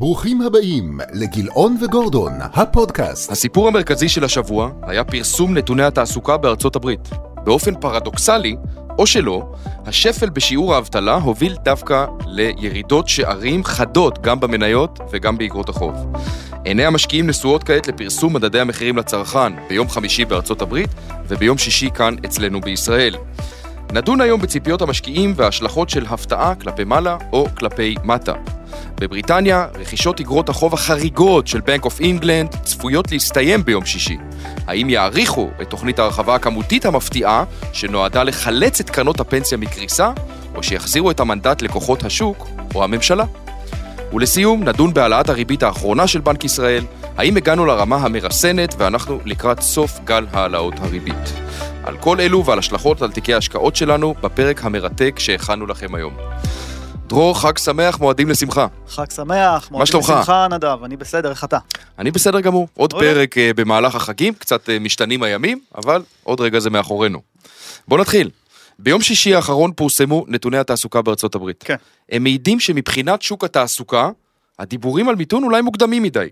ברוכים הבאים לגילאון וגורדון, הפודקאסט. הסיפור המרכזי של השבוע היה פרסום נתוני התעסוקה בארצות הברית. באופן פרדוקסלי, או שלא, השפל בשיעור האבטלה הוביל דווקא לירידות שערים חדות גם במניות וגם באגרות החוב. עיני המשקיעים נשואות כעת לפרסום מדדי המחירים לצרכן ביום חמישי בארצות הברית וביום שישי כאן אצלנו בישראל. נדון היום בציפיות המשקיעים וההשלכות של הפתעה כלפי מעלה או כלפי מטה. בבריטניה, רכישות אגרות החוב החריגות של בנק אוף אינגלנד צפויות להסתיים ביום שישי. האם יאריכו את תוכנית ההרחבה הכמותית המפתיעה, שנועדה לחלץ את קרנות הפנסיה מקריסה, או שיחזירו את המנדט לכוחות השוק או הממשלה? ולסיום, נדון בהעלאת הריבית האחרונה של בנק ישראל, האם הגענו לרמה המרסנת ואנחנו לקראת סוף גל העלאות הריבית. על כל אלו ועל השלכות על תיקי ההשקעות שלנו בפרק המרתק שהכנו לכם היום. דרור, חג שמח, מועדים לשמחה. חג שמח, שלומך? בשמחה נדב, אני בסדר, איך אתה? אני בסדר גמור. עוד אוקיי. פרק אה, במהלך החגים, קצת אה, משתנים הימים, אבל עוד רגע זה מאחורינו. בואו נתחיל. ביום שישי האחרון פורסמו נתוני התעסוקה בארצות הברית. כן. הם מעידים שמבחינת שוק התעסוקה, הדיבורים על מיתון אולי מוקדמים מדי.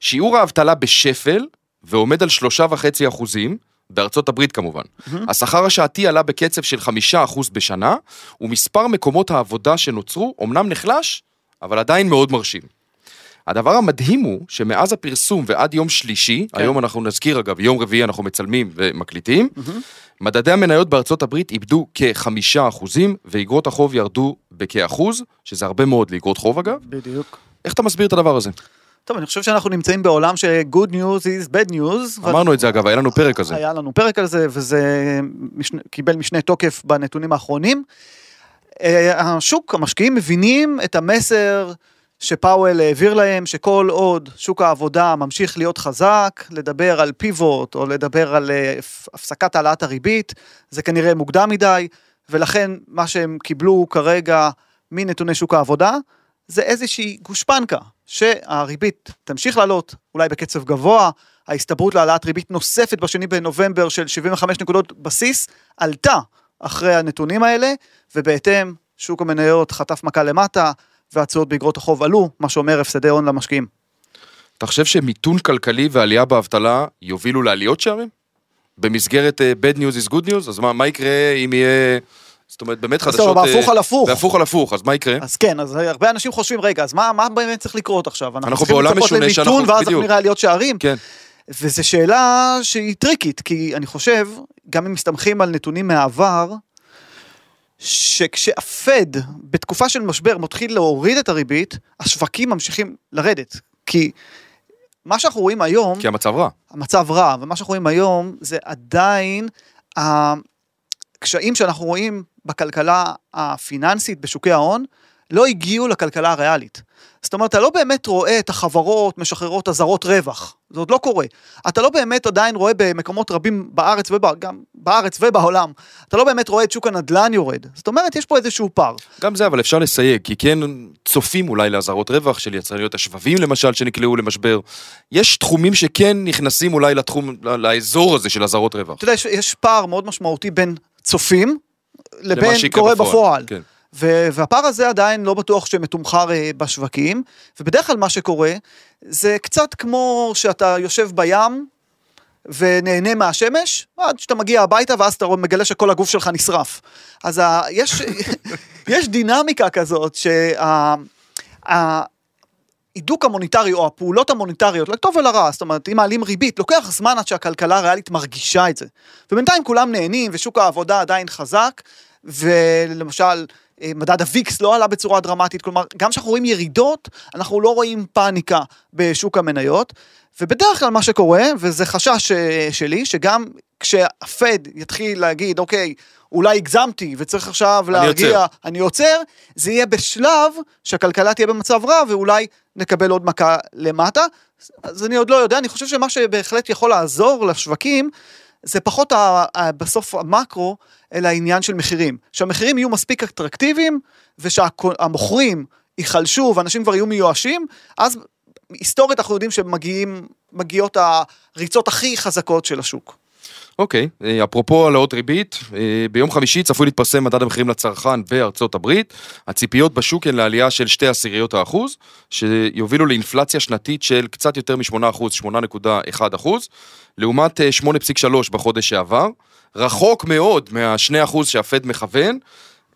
שיעור האבטלה בשפל, ועומד על שלושה וחצי אחוזים, בארצות הברית כמובן. השכר השעתי עלה בקצב של חמישה אחוז בשנה, ומספר מקומות העבודה שנוצרו אומנם נחלש, אבל עדיין מאוד מרשים. הדבר המדהים הוא שמאז הפרסום ועד יום שלישי, כן. היום אנחנו נזכיר אגב, יום רביעי אנחנו מצלמים ומקליטים, מדדי המניות בארצות הברית איבדו כחמישה אחוזים, ואגרות החוב ירדו בכאחוז, שזה הרבה מאוד לאגרות חוב אגב. בדיוק. איך אתה מסביר את הדבר הזה? טוב, אני חושב שאנחנו נמצאים בעולם ש- good news is bad news. אמרנו את זה אגב, היה לנו פרק כזה. היה לנו פרק על זה, וזה משנה, קיבל משנה תוקף בנתונים האחרונים. אה, השוק, המשקיעים מבינים את המסר שפאוול העביר להם, שכל עוד שוק העבודה ממשיך להיות חזק, לדבר על פיבוט או לדבר על אה, הפ- הפסקת העלאת הריבית, זה כנראה מוקדם מדי, ולכן מה שהם קיבלו כרגע מנתוני שוק העבודה, זה איזושהי גושפנקה, שהריבית תמשיך לעלות, אולי בקצב גבוה, ההסתברות להעלאת ריבית נוספת בשני בנובמבר של 75 נקודות בסיס עלתה אחרי הנתונים האלה, ובהתאם שוק המניות חטף מכה למטה, והתשואות באגרות החוב עלו, מה שאומר הפסדי הון למשקיעים. אתה חושב שמיתון כלכלי ועלייה באבטלה יובילו לעליות שערים? במסגרת אה, bad news is good news? אז מה, מה יקרה אם יהיה... זאת אומרת, באמת חדשות... טוב, אה, בהפוך על הפוך. בהפוך על הפוך, אז מה יקרה? אז כן, אז הרבה אנשים חושבים, רגע, אז מה, מה באמת צריך לקרות עכשיו? אנחנו צריכים בעולם לצפות משונה למיתון, שאנחנו- ואז אנחנו. נראה עליות שערים? כן. וזו שאלה שהיא טריקית, כי אני חושב, גם אם מסתמכים על נתונים מהעבר, שכשהפד בתקופה של משבר מתחיל להוריד את הריבית, השווקים ממשיכים לרדת. כי מה שאנחנו רואים היום, כי המצב רע. המצב רע, ומה שאנחנו רואים היום זה עדיין הקשיים שאנחנו רואים בכלכלה הפיננסית בשוקי ההון, לא הגיעו לכלכלה הריאלית. זאת אומרת, אתה לא באמת רואה את החברות משחררות אזהרות רווח, זה עוד לא קורה. אתה לא באמת עדיין רואה במקומות רבים בארץ וגם בארץ ובעולם, אתה לא באמת רואה את שוק הנדל"ן יורד. זאת אומרת, יש פה איזשהו פער. גם זה, אבל אפשר לסייג, כי כן צופים אולי לאזהרות רווח של יצרניות השבבים למשל, שנקלעו למשבר. יש תחומים שכן נכנסים אולי לתחום, לאזור הזה של אזהרות רווח. אתה יודע, יש, יש פער מאוד משמעותי בין צופים לבין קורה בפועל. כן. ו- והפער הזה עדיין לא בטוח שמתומחר אה, בשווקים, ובדרך כלל מה שקורה, זה קצת כמו שאתה יושב בים ונהנה מהשמש, עד שאתה מגיע הביתה ואז אתה מגלה שכל הגוף שלך נשרף. אז ה- יש, יש דינמיקה כזאת שה... ה- ההידוק המוניטרי או הפעולות המוניטריות, לטוב ולרע, זאת אומרת, אם מעלים ריבית, לוקח זמן עד שהכלכלה הריאלית מרגישה את זה. ובינתיים כולם נהנים ושוק העבודה עדיין חזק, ולמשל, אה, מדד הוויקס לא עלה בצורה דרמטית, כלומר, גם כשאנחנו רואים ירידות, אנחנו לא רואים פאניקה בשוק המניות, ובדרך כלל מה שקורה, וזה חשש אה, שלי, שגם כשהפד יתחיל להגיד, אוקיי, אולי הגזמתי וצריך עכשיו להרגיע. אני עוצר, זה יהיה בשלב שהכלכלה תהיה במצב רע ואולי נקבל עוד מכה למטה. אז אני עוד לא יודע, אני חושב שמה שבהחלט יכול לעזור לשווקים, זה פחות ה, ה, בסוף המקרו, אלא העניין של מחירים. שהמחירים יהיו מספיק אטרקטיביים, ושהמוכרים ייחלשו ואנשים כבר יהיו מיואשים, אז היסטורית אנחנו יודעים שמגיעות הריצות הכי חזקות של השוק. אוקיי, אה, אפרופו העלאות ריבית, אה, ביום חמישי צפוי להתפרסם מדד המחירים לצרכן בארצות הברית. הציפיות בשוק הן לעלייה של שתי עשיריות האחוז, שיובילו לאינפלציה שנתית של קצת יותר מ-8 אחוז, 8.1 אחוז, לעומת אה, 8.3 בחודש שעבר. רחוק מאוד מה-2 אחוז שהפד מכוון.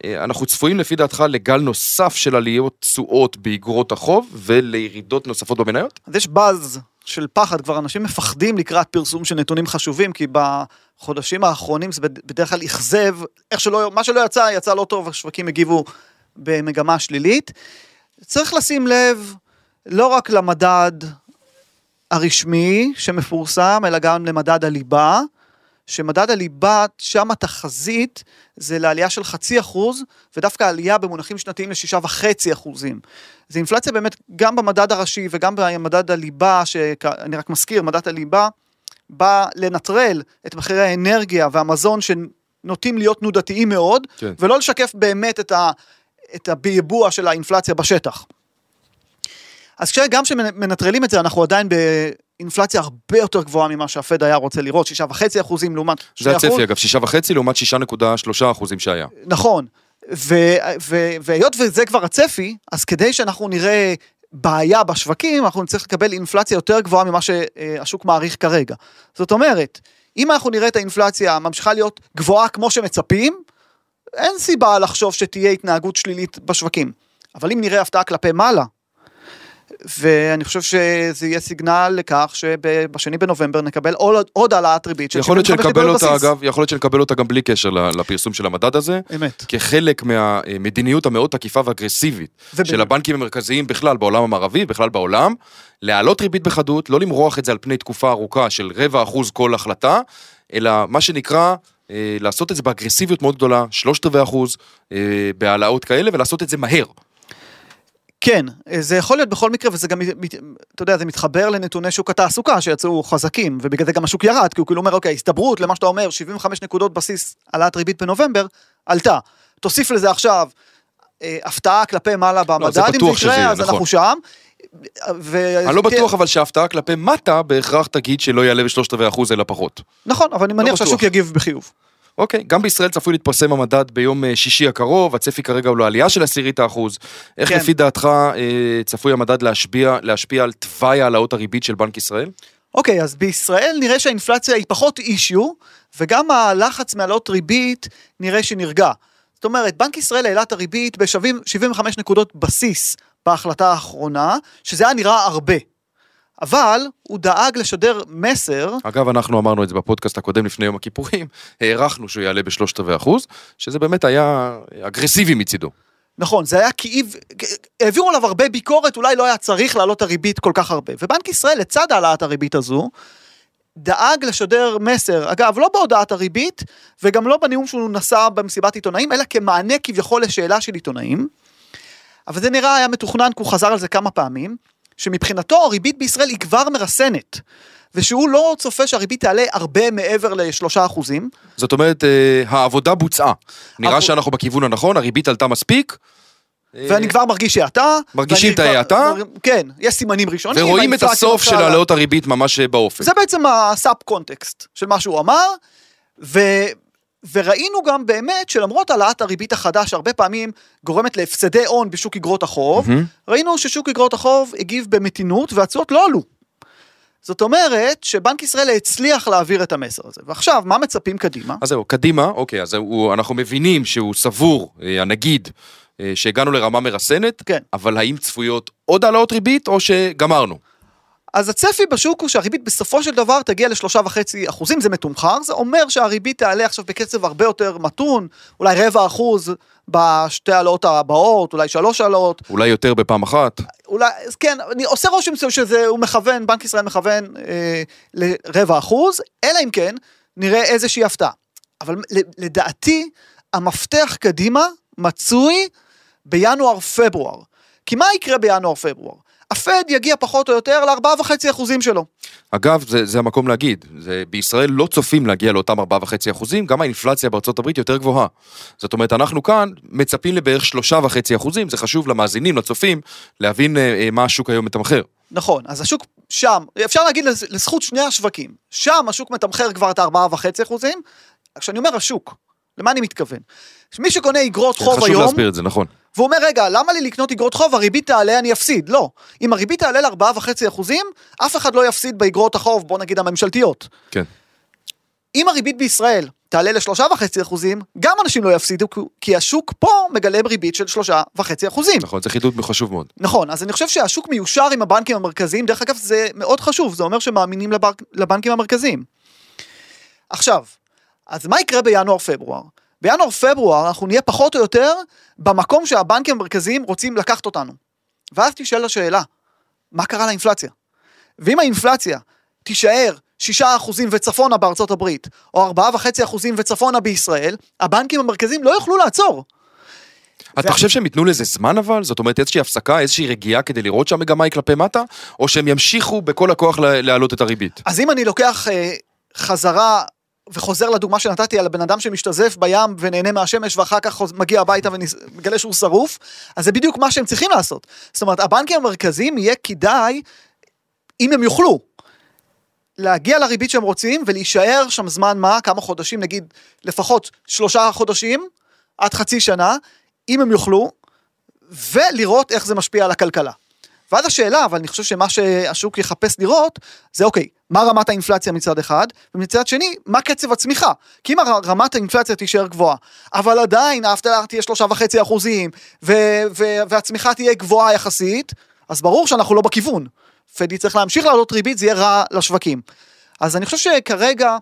אה, אנחנו צפויים לפי דעתך לגל נוסף של עליות תשואות באגרות החוב ולירידות נוספות במניות? אז יש באז של פחד, כבר אנשים מפחדים לקראת פרסום של נתונים חשובים, כי בחודשים האחרונים זה בד- בדרך כלל אכזב, איך שלא, מה שלא יצא, יצא לא טוב, השווקים הגיבו במגמה שלילית. צריך לשים לב לא רק למדד הרשמי שמפורסם, אלא גם למדד הליבה, שמדד הליבה, שם התחזית זה לעלייה של חצי אחוז, ודווקא עלייה במונחים שנתיים לשישה וחצי אחוזים. זה אינפלציה באמת גם במדד הראשי וגם במדד הליבה, שאני רק מזכיר, מדד הליבה בא לנטרל את מחירי האנרגיה והמזון שנוטים להיות תנודתיים מאוד, כן. ולא לשקף באמת את, ה, את הביבוע של האינפלציה בשטח. אז כשגם כשמנטרלים את זה, אנחנו עדיין באינפלציה הרבה יותר גבוהה ממה שהפד היה רוצה לראות, שישה וחצי אחוזים לעומת זה. הצפי אגב, שישה וחצי לעומת שישה נקודה שלושה אחוזים שהיה. נכון, והיות וזה כבר הצפי, אז כדי שאנחנו נראה בעיה בשווקים, אנחנו נצטרך לקבל אינפלציה יותר גבוהה ממה שהשוק מעריך כרגע. זאת אומרת, אם אנחנו נראה את האינפלציה ממשיכה להיות גבוהה כמו שמצפים, אין סיבה לחשוב שתהיה התנהגות שלילית בשווקים. אבל אם נראה הפתעה כלפי מעלה, ואני חושב שזה יהיה סיגנל לכך שבשני בנובמבר נקבל עוד, עוד העלאת ריבית של יכול להיות 75 שנקבל נקודות אותה. אגב, יכול להיות שנקבל אותה גם בלי קשר לפרסום של המדד הזה. אמת. כחלק מהמדיניות המאוד תקיפה ואגרסיבית וב- של הבנקים המרכזיים בכלל בעולם המערבי, בכלל בעולם, להעלות ריבית בחדות, לא למרוח את זה על פני תקופה ארוכה של רבע אחוז כל החלטה, אלא מה שנקרא, אה, לעשות את זה באגרסיביות מאוד גדולה, שלושת רבעי אחוז אה, בהעלאות כאלה, ולעשות את זה מהר. כן, זה יכול להיות בכל מקרה, וזה גם, מת- אתה יודע, זה מתחבר לנתוני שוק התעסוקה שיצאו חזקים, ובגלל זה גם השוק ירד, כי הוא כאילו אומר, אוקיי, הסתברות למה שאתה אומר, 75 נקודות בסיס העלאת ריבית בנובמבר, עלתה. תוסיף לזה עכשיו אה, הפתעה כלפי מעלה במדד, לא, אם זה שזה יקרה, יהיה, אז נכון. אנחנו שם. ו... אני לא כן, בטוח אבל שההפתעה כלפי מטה בהכרח תגיד שלא יעלה בשלושת רבעי אחוז אלא פחות. נכון, אבל אני מניח בטוח. שהשוק יגיב בחיוב. אוקיי, גם בישראל צפוי להתפרסם המדד ביום אה, שישי הקרוב, הצפי כרגע הוא לעלייה של עשירית האחוז. איך כן. לפי דעתך אה, צפוי המדד להשפיע, להשפיע על תוואי העלאות הריבית של בנק ישראל? אוקיי, אז בישראל נראה שהאינפלציה היא פחות אישיו, וגם הלחץ מהעלות ריבית נראה שנרגע. זאת אומרת, בנק ישראל העלה את הריבית ב-75 נקודות בסיס בהחלטה האחרונה, שזה היה נראה הרבה. אבל הוא דאג לשדר מסר, אגב, אנחנו אמרנו את זה בפודקאסט הקודם לפני יום הכיפורים, הערכנו שהוא יעלה בשלושת רבעי אחוז, שזה באמת היה אגרסיבי מצידו. נכון, זה היה כאיב, העבירו עליו הרבה ביקורת, אולי לא היה צריך להעלות את הריבית כל כך הרבה. ובנק ישראל, לצד העלאת הריבית הזו, דאג לשדר מסר, אגב, לא בהודעת הריבית, וגם לא בנאום שהוא נשא במסיבת עיתונאים, אלא כמענה כביכול לשאלה של עיתונאים. אבל זה נראה היה מתוכנן, כי הוא חזר על זה כמה פעמים, שמבחינתו הריבית בישראל היא כבר מרסנת, ושהוא לא צופה שהריבית תעלה הרבה מעבר לשלושה אחוזים. זאת אומרת, אה, העבודה בוצעה. נראה עבוד- שאנחנו בכיוון הנכון, הריבית עלתה מספיק. אה, ואני כבר מרגיש האטה. מרגישים את ההאטה? כן, יש סימנים ראשונים. ורואים את הסוף של העלאות הריבית ממש אה, באופק. זה בעצם הסאב קונטקסט של מה שהוא אמר, ו... וראינו גם באמת שלמרות העלאת הריבית החדש, הרבה פעמים גורמת להפסדי הון בשוק אגרות החוב, מהמם. ראינו ששוק אגרות החוב הגיב במתינות והתשואות לא עלו. זאת אומרת שבנק ישראל הצליח להעביר את המסר הזה. ועכשיו, מה מצפים קדימה? אז זהו, קדימה, אוקיי, אז הוא, אנחנו מבינים שהוא סבור, אה, הנגיד, אה, שהגענו לרמה מרסנת, כן. אבל האם צפויות עוד העלאות ריבית או שגמרנו? אז הצפי בשוק הוא שהריבית בסופו של דבר תגיע לשלושה וחצי אחוזים, זה מתומחר, זה אומר שהריבית תעלה עכשיו בקצב הרבה יותר מתון, אולי רבע אחוז בשתי העלאות הבאות, אולי שלוש העלאות, אולי יותר בפעם אחת? אולי, כן, אני עושה רושם שזה, הוא מכוון, בנק ישראל מכוון אה, לרבע אחוז, אלא אם כן נראה איזושהי הפתעה. אבל לדעתי, המפתח קדימה מצוי בינואר-פברואר. כי מה יקרה בינואר-פברואר? הפד יגיע פחות או יותר ל-4.5 אחוזים שלו. אגב, זה, זה המקום להגיד, זה, בישראל לא צופים להגיע לאותם 4.5 אחוזים, גם האינפלציה בארצות הברית יותר גבוהה. זאת אומרת, אנחנו כאן מצפים לבערך 3.5 אחוזים, זה חשוב למאזינים, לצופים, להבין אה, אה, מה השוק היום מתמחר. נכון, אז השוק שם, אפשר להגיד לז- לזכות שני השווקים, שם השוק מתמחר כבר את ה-4.5 אחוזים, כשאני אומר השוק, למה אני מתכוון? מי שקונה אגרות חוב חשוב היום, להסביר את זה, נכון. והוא אומר, רגע, למה לי לקנות אגרות חוב? הריבית תעלה, אני אפסיד. לא. אם הריבית תעלה ל-4.5 אחוזים, אף אחד לא יפסיד באגרות החוב, בוא נגיד הממשלתיות. כן. אם הריבית בישראל תעלה ל-3.5 אחוזים, גם אנשים לא יפסידו, כי השוק פה מגלם ריבית של 3.5 אחוזים. נכון, זה חידוד חשוב מאוד. נכון, אז אני חושב שהשוק מיושר עם הבנקים המרכזיים, דרך אגב זה מאוד חשוב, זה אומר שמאמינים לבנק, לבנקים המרכזיים. עכשיו, אז מה יקרה בינואר-פברואר? בינואר-פברואר אנחנו נהיה פחות או יותר במקום שהבנקים המרכזיים רוצים לקחת אותנו. ואז תשאל השאלה, מה קרה לאינפלציה? ואם האינפלציה תישאר 6% וצפונה בארצות הברית, או 4.5% וצפונה בישראל, הבנקים המרכזיים לא יוכלו לעצור. אתה ו- חושב שהם ייתנו לזה זמן אבל? זאת אומרת איזושהי הפסקה, איזושהי רגיעה כדי לראות שהמגמה היא כלפי מטה? או שהם ימשיכו בכל הכוח לה- להעלות את הריבית? אז אם אני לוקח אה, חזרה וחוזר לדוגמה שנתתי על הבן אדם שמשתזף בים ונהנה מהשמש ואחר כך מגיע הביתה ומגלה שהוא שרוף, אז זה בדיוק מה שהם צריכים לעשות. זאת אומרת, הבנקים המרכזיים יהיה כדאי, אם הם יוכלו, להגיע לריבית שהם רוצים ולהישאר שם זמן מה, כמה חודשים, נגיד לפחות שלושה חודשים עד חצי שנה, אם הם יוכלו, ולראות איך זה משפיע על הכלכלה. ואז השאלה, אבל אני חושב שמה שהשוק יחפש לראות, זה אוקיי, מה רמת האינפלציה מצד אחד, ומצד שני, מה קצב הצמיחה. כי אם רמת האינפלציה תישאר גבוהה, אבל עדיין האבטלה תהיה שלושה וחצי אחוזים, והצמיחה תהיה גבוהה יחסית, אז ברור שאנחנו לא בכיוון. פדי צריך להמשיך לעלות ריבית, זה יהיה רע לשווקים. אז אני חושב שכרגע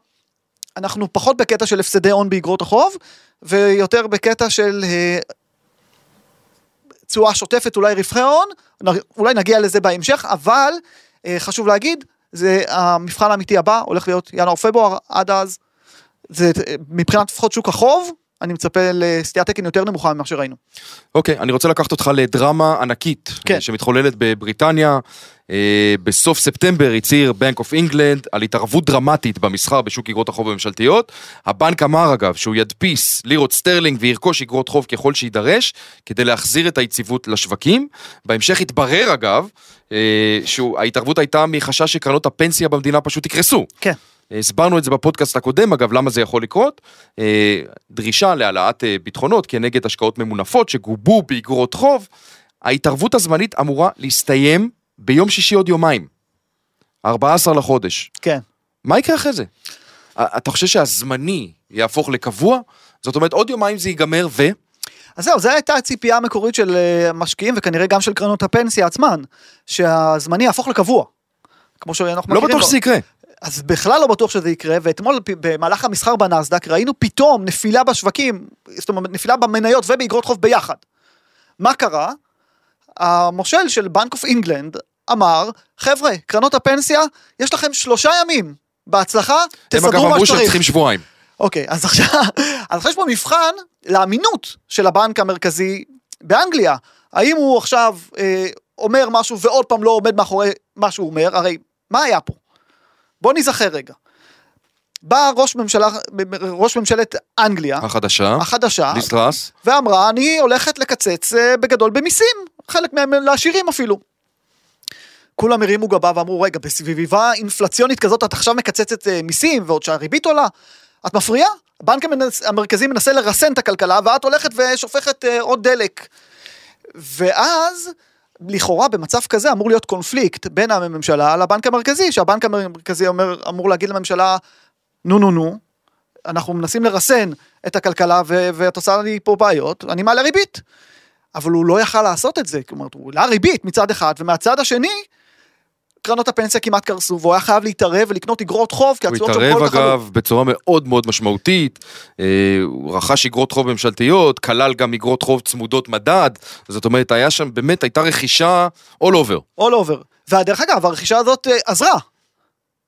אנחנו פחות בקטע של הפסדי הון באגרות החוב, ויותר בקטע של אה, תשואה שוטפת, אולי רווחי הון, אולי נגיע לזה בהמשך, אבל אה, חשוב להגיד, זה המבחן האמיתי הבא, הולך להיות ינואר-פברואר, עד אז, זה אה, מבחינת לפחות שוק החוב, אני מצפה לסטיית תקן יותר נמוכה ממה שראינו. אוקיי, אני רוצה לקחת אותך לדרמה ענקית, כן. שמתחוללת בבריטניה. אה, בסוף ספטמבר הצהיר בנק אוף אינגלנד על התערבות דרמטית במסחר בשוק אגרות החוב הממשלתיות. הבנק אמר אגב שהוא ידפיס לירות סטרלינג וירכוש אגרות חוב ככל שיידרש, כדי להחזיר את היציבות לשווקים. בהמשך התברר אגב, אה, שההתערבות הייתה מחשש שקרנות הפנסיה במדינה פשוט יקרסו. כן. הסברנו את זה בפודקאסט הקודם, אגב, למה זה יכול לקרות. אה, דרישה להעלאת ביטחונות כנגד השקעות ממונפות שגובו באגרות חוב. ההתערבות הזמנית אמורה להסתיים ביום שישי עוד יומיים. 14 לחודש. כן. מה יקרה אחרי זה? אתה חושב שהזמני יהפוך לקבוע? זאת אומרת, עוד יומיים זה ייגמר ו... אז זהו, זו הייתה הציפייה המקורית של אה, משקיעים, וכנראה גם של קרנות הפנסיה עצמן, שהזמני יהפוך לקבוע. כמו שאנחנו לא מכירים. בטוח שזה יקרה. אז בכלל לא בטוח שזה יקרה, ואתמול במהלך המסחר בנסדק ראינו פתאום נפילה בשווקים, זאת אומרת נפילה במניות ובאגרות חוב ביחד. מה קרה? המושל של בנק אוף אינגלנד אמר, חבר'ה, קרנות הפנסיה, יש לכם שלושה ימים, בהצלחה, הם תסדרו אגב מה אמרו שהם שצריך. צריכים שבועיים. אוקיי, אז עכשיו, אז יש פה מבחן לאמינות של הבנק המרכזי באנגליה. האם הוא עכשיו אה, אומר משהו ועוד פעם לא עומד מאחורי מה שהוא אומר? הרי מה היה פה? בוא ניזכר רגע. בא ראש ממשלה, ראש ממשלת אנגליה, החדשה, החדשה, ליס טראס, ואמרה, אני הולכת לקצץ אה, בגדול במיסים, חלק מהם לעשירים אפילו. כולם הרימו גבה ואמרו, רגע, בסביבה אינפלציונית כזאת את עכשיו מקצצת אה, מיסים, ועוד שהריבית עולה, את מפריעה? הבנק המרכזי מנסה לרסן את הכלכלה, ואת הולכת ושופכת אה, עוד דלק. ואז, לכאורה במצב כזה אמור להיות קונפליקט בין הממשלה לבנק המרכזי, שהבנק המרכזי אומר, אמור להגיד לממשלה, נו נו נו, אנחנו מנסים לרסן את הכלכלה ו- ואת עושה לי פה בעיות, אני מעלה ריבית. אבל הוא לא יכל לעשות את זה, כלומר, הוא העלה ריבית מצד אחד, ומהצד השני, קרנות הפנסיה כמעט קרסו, והוא היה חייב להתערב ולקנות אגרות חוב, כי הוא התשואות שם התערב כל כך עלו. אגב בצורה מאוד מאוד משמעותית, אה, הוא רכש אגרות חוב ממשלתיות, כלל גם אגרות חוב צמודות מדד, זאת אומרת היה שם באמת הייתה רכישה all over. all over. ודרך אגב, הרכישה הזאת אה, עזרה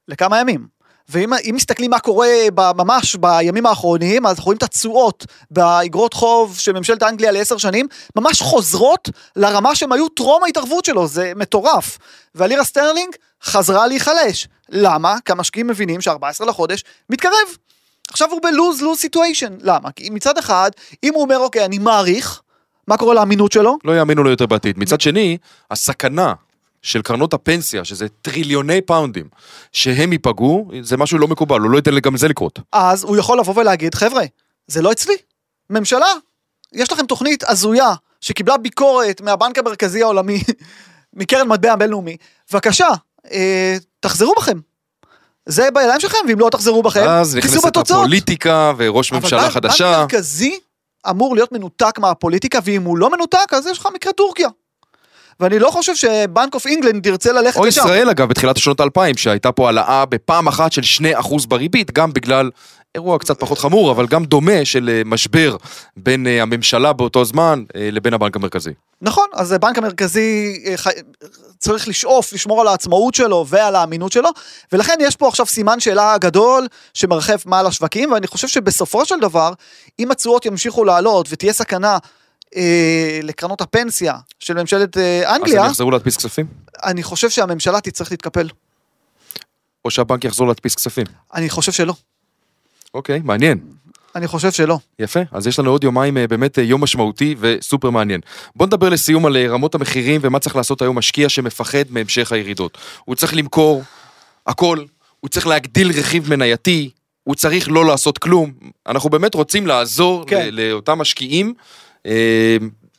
לכמה ימים. ואם אם מסתכלים מה קורה ממש בימים האחרונים, אז אנחנו רואים את התשואות באגרות חוב של ממשלת אנגליה לעשר שנים, ממש חוזרות לרמה שהם היו טרום ההתערבות שלו, זה מטורף. והלירה סטרלינג חזרה להיחלש. למה? כי המשקיעים מבינים שה-14 לחודש מתקרב. עכשיו הוא ב lose-lose situation. למה? כי מצד אחד, אם הוא אומר, אוקיי, אני מאריך, מה קורה לאמינות שלו? לא יאמינו לו יותר בעתיד. מצד שני, הסכנה של קרנות הפנסיה, שזה טריליוני פאונדים, שהם ייפגעו, זה משהו לא מקובל, הוא לא ייתן גם לזה לקרות. אז הוא יכול לבוא ולהגיד, חבר'ה, זה לא אצלי. ממשלה, יש לכם תוכנית הזויה שקיבלה ביקורת מהבנק המרכזי העולמי, מקרן מטבע הבינלאומי, בבקשה, אה, תחזרו בכם. זה בידיים שלכם, ואם לא תחזרו בכם, אז נכנסת הפוליטיקה וראש ממשלה אבל חדשה. בנק מרכזי אמור להיות מנותק מהפוליטיקה, ואם הוא לא מנותק, אז יש לך מקרה טורקיה. ואני לא חושב שבנק אוף אינגלנד ירצה ללכת או לשם. ישראל אגב, בתחילת השנות האלפיים, שהייתה פה העלאה בפעם אחת של 2% בריבית, גם בגלל אירוע קצת פחות חמור, אבל גם דומה של אה, משבר בין אה, הממשלה באותו זמן אה, לבין הבנק המרכזי. נכון, אז הבנק המרכזי צריך לשאוף, לשמור על העצמאות שלו ועל האמינות שלו, ולכן יש פה עכשיו סימן שאלה גדול שמרחף מעל השווקים, ואני חושב שבסופו של דבר, אם התשואות ימשיכו לעלות ותהיה סכנה אה, לקרנות הפנסיה של ממשלת אה, אז אנגליה, הם יחזרו להדפיס כספים? אני חושב שהממשלה תצטרך להתקפל. או שהבנק יחזור להדפיס כספים? אני חושב שלא. אוקיי, מעניין. אני חושב שלא. יפה, אז יש לנו עוד יומיים אה, באמת אה, יום משמעותי וסופר מעניין. בוא נדבר לסיום על אה, רמות המחירים ומה צריך לעשות היום משקיע שמפחד מהמשך הירידות. הוא צריך למכור הכל, הוא צריך להגדיל רכיב מנייתי, הוא צריך לא לעשות כלום. אנחנו באמת רוצים לעזור כן. לאותם משקיעים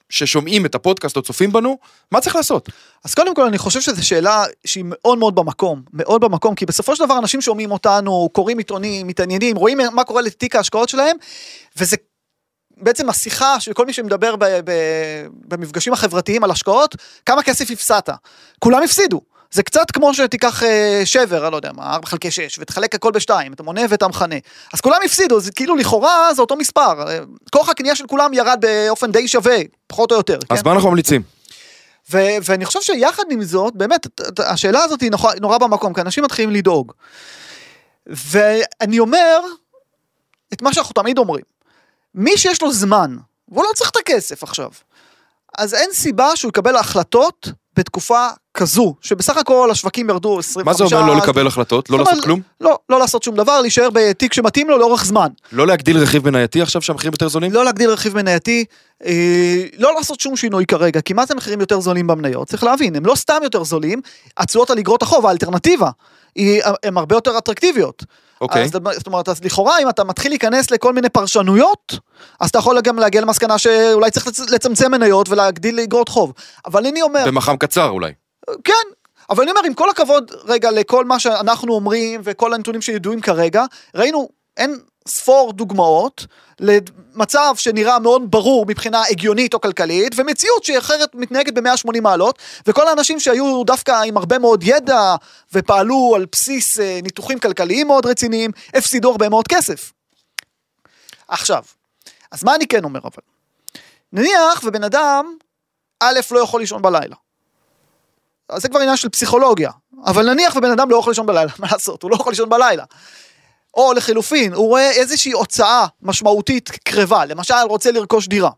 ששומעים את הפודקאסט או צופים בנו, מה צריך לעשות? אז קודם כל אני חושב שזו שאלה שהיא מאוד מאוד במקום, מאוד במקום, כי בסופו של דבר אנשים שומעים אותנו, קוראים עיתונים, מתעניינים, רואים מה קורה לתיק ההשקעות שלהם, וזה בעצם השיחה של כל מי שמדבר ב- ב- במפגשים החברתיים על השקעות, כמה כסף הפסדת. כולם הפסידו. זה קצת כמו שתיקח אה, שבר, אני לא יודע מה, 4 חלקי 6, ותחלק הכל בשתיים, אתה מונה ואתה מכנה. אז כולם הפסידו, זה כאילו לכאורה זה אותו מספר. אה, כוח הקנייה של כולם ירד באופן די שווה, פחות או יותר. אז כן? מה אנחנו ממליצים? ו- ואני חושב שיחד עם זאת, באמת, השאלה הזאת היא נורא, נורא במקום, כי אנשים מתחילים לדאוג. ואני אומר את מה שאנחנו תמיד אומרים. מי שיש לו זמן, והוא לא צריך את הכסף עכשיו, אז אין סיבה שהוא יקבל החלטות בתקופה כזו, שבסך הכל השווקים ירדו 25... מה זה אומר לא לקבל החלטות? לא לעשות כלום? לא, לא לעשות שום דבר, להישאר בתיק שמתאים לו לאורך זמן. לא להגדיל רכיב מנייתי עכשיו שהמחירים יותר זולים? לא להגדיל רכיב מנייתי, אה, לא לעשות שום שינוי כרגע, כי מה זה מחירים יותר זולים במניות? צריך להבין, הם לא סתם יותר זולים, התשואות על אגרות החוב, האלטרנטיבה, היא, הן הרבה יותר אטרקטיביות. אוקיי. אז, זאת אומרת, אז לכאורה, אם אתה מתחיל להיכנס לכל מיני פרשנויות, אז אתה יכול גם להגיע למסקנה שאולי צריך לצ- לצמצם מניות ולהגדיל אגרות חוב. אבל אני אומר, במח"מ קצר אולי. כן, אבל אני אומר, עם כל הכבוד רגע לכל מה שאנחנו אומרים וכל הנתונים שידועים כרגע, ראינו אין ספור דוגמאות למצב שנראה מאוד ברור מבחינה הגיונית או כלכלית, ומציאות שהיא אחרת מתנהגת ב-180 מעלות, וכל האנשים שהיו דווקא עם הרבה מאוד ידע ופעלו על בסיס אה, ניתוחים כלכליים מאוד רציניים, הפסידו הרבה מאוד כסף. עכשיו, אז מה אני כן אומר אבל? נניח ובן אדם, א', לא יכול לישון בלילה. אז זה כבר עניין של פסיכולוגיה. אבל נניח ובן אדם לא יכול לישון בלילה, מה לעשות? הוא לא יכול לישון בלילה. או לחילופין, הוא רואה איזושהי הוצאה משמעותית קרבה, למשל רוצה לרכוש דירה.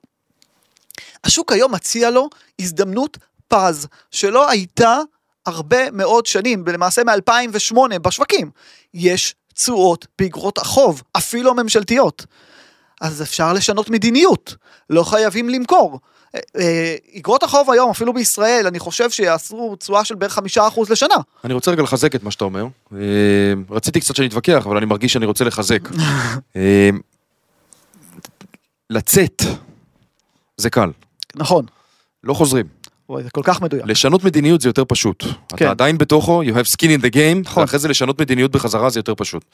השוק היום מציע לו הזדמנות פז, שלא הייתה הרבה מאוד שנים, למעשה מ-2008 בשווקים. יש תשואות באגרות החוב, אפילו הממשלתיות. אז אפשר לשנות מדיניות, לא חייבים למכור. אה, אה, אגרות החוב היום, אפילו בישראל, אני חושב שיעשו תשואה של בערך חמישה אחוז לשנה. אני רוצה רגע לחזק את מה שאתה אומר. אה, רציתי קצת שנתווכח, אבל אני מרגיש שאני רוצה לחזק. אה, לצאת זה קל, נכון. לא חוזרים. זה כל כך מדויק. לשנות מדיניות זה יותר פשוט. כן. אתה עדיין בתוכו, you have skin in the game, נכון. ואחרי זה לשנות מדיניות בחזרה זה יותר פשוט.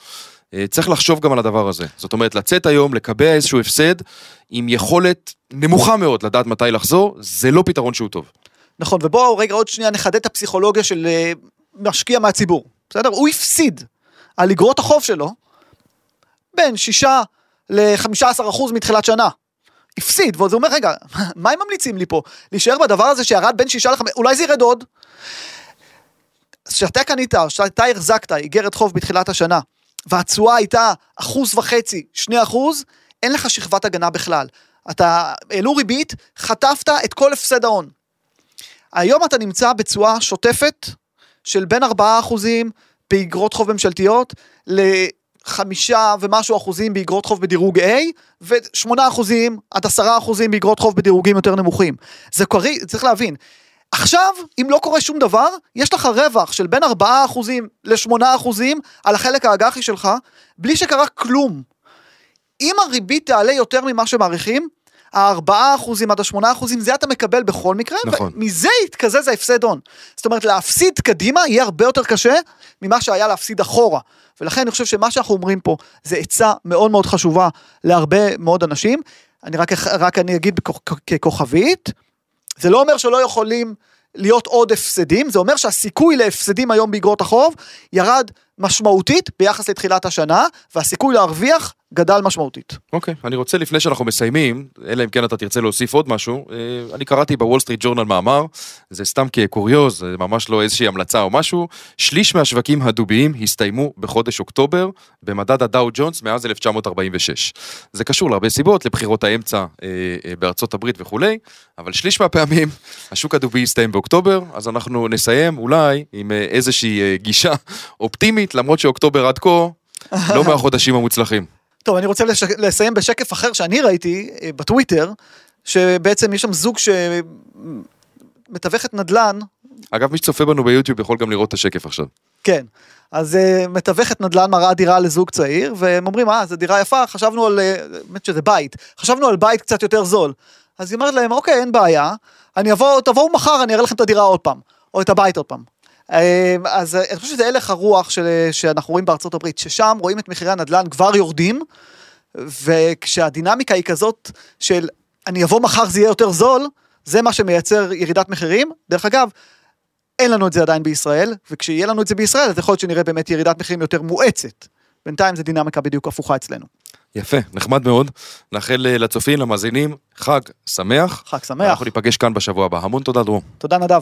אה, צריך לחשוב גם על הדבר הזה. זאת אומרת, לצאת היום, לקבע איזשהו הפסד, עם יכולת נמוכה מאוד לדעת מתי לחזור, זה לא פתרון שהוא טוב. נכון, ובואו רגע עוד שנייה נחדד את הפסיכולוגיה של אה, משקיע מהציבור, בסדר? הוא הפסיד על אגרות החוב שלו בין 6 ל-15 אחוז מתחילת שנה. הפסיד, ואז הוא אומר, רגע, מה הם ממליצים לי פה? להישאר בדבר הזה שירד בין 6 ל-5, אולי זה ירד עוד? כשאתה קנית, כשאתה החזקת איגרת חוב בתחילת השנה, והתשואה הייתה אחוז וחצי, שני אחוז, אין לך שכבת הגנה בכלל. אתה, העלו ריבית, חטפת את כל הפסד ההון. היום אתה נמצא בתשואה שוטפת של בין 4 אחוזים באגרות חוב ממשלתיות לחמישה ומשהו אחוזים באגרות חוב בדירוג A ו-8 אחוזים עד 10 אחוזים באגרות חוב בדירוגים יותר נמוכים. זה קרי, צריך להבין, עכשיו, אם לא קורה שום דבר, יש לך רווח של בין 4% ל-8% על החלק האג"חי שלך, בלי שקרה כלום. אם הריבית תעלה יותר ממה שמעריכים, ה-4% עד ה-8% זה אתה מקבל בכל מקרה, נכון. ומזה יתקזז ההפסד הון. זאת אומרת, להפסיד קדימה יהיה הרבה יותר קשה ממה שהיה להפסיד אחורה. ולכן אני חושב שמה שאנחנו אומרים פה זה עצה מאוד מאוד חשובה להרבה מאוד אנשים. אני רק, רק אני אגיד ככוכבית, זה לא אומר שלא יכולים להיות עוד הפסדים, זה אומר שהסיכוי להפסדים היום באגרות החוב ירד משמעותית ביחס לתחילת השנה, והסיכוי להרוויח גדל משמעותית. אוקיי, אני רוצה לפני שאנחנו מסיימים, אלא אם כן אתה תרצה להוסיף עוד משהו, אה, אני קראתי בוול סטריט ג'ורנל מאמר, זה סתם כקוריוז, זה ממש לא איזושהי המלצה או משהו, שליש מהשווקים הדוביים הסתיימו בחודש אוקטובר במדד הדאו ג'ונס מאז 1946. זה קשור להרבה סיבות, לבחירות האמצע אה, אה, בארצות הברית וכולי, אבל שליש מהפעמים השוק הדובי הסתיים באוקטובר, אז אנחנו נסיים אולי עם איזושהי גישה אופטימית, למרות שאוקטובר עד כה לא מהחודשים המוצלחים. טוב, אני רוצה לש... לסיים בשקף אחר שאני ראיתי אה, בטוויטר, שבעצם יש שם זוג שמתווכת נדל"ן, אגב, מי שצופה בנו ביוטיוב יכול גם לראות את השקף עכשיו. כן, אז uh, מתווכת נדל"ן מראה דירה לזוג צעיר, והם אומרים, אה, זו דירה יפה, חשבנו על, אה, באמת שזה בית, חשבנו על בית קצת יותר זול. אז היא אומרת להם, אוקיי, אין בעיה, אני אבוא, תבואו מחר, אני אראה לכם את הדירה עוד פעם, או את הבית עוד פעם. אה, אז אה, אני חושב שזה הלך הרוח של, שאנחנו רואים בארצות הברית, ששם רואים את מחירי הנדל"ן כבר יורדים, וכשהדינמיקה היא כזאת של אני אבוא מחר זה יהיה יותר זול, זה מה שמייצר ירידת מחירים. דרך אגב, אין לנו את זה עדיין בישראל, וכשיהיה לנו את זה בישראל, אז יכול להיות שנראה באמת ירידת מחירים יותר מואצת. בינתיים זה דינמיקה בדיוק הפוכה אצלנו. יפה, נחמד מאוד. נאחל אה, לצופים, למאזינים, חג שמח. חג שמח. אנחנו ניפגש כאן בשבוע הבא. המון תודה, דרור. תודה נדב.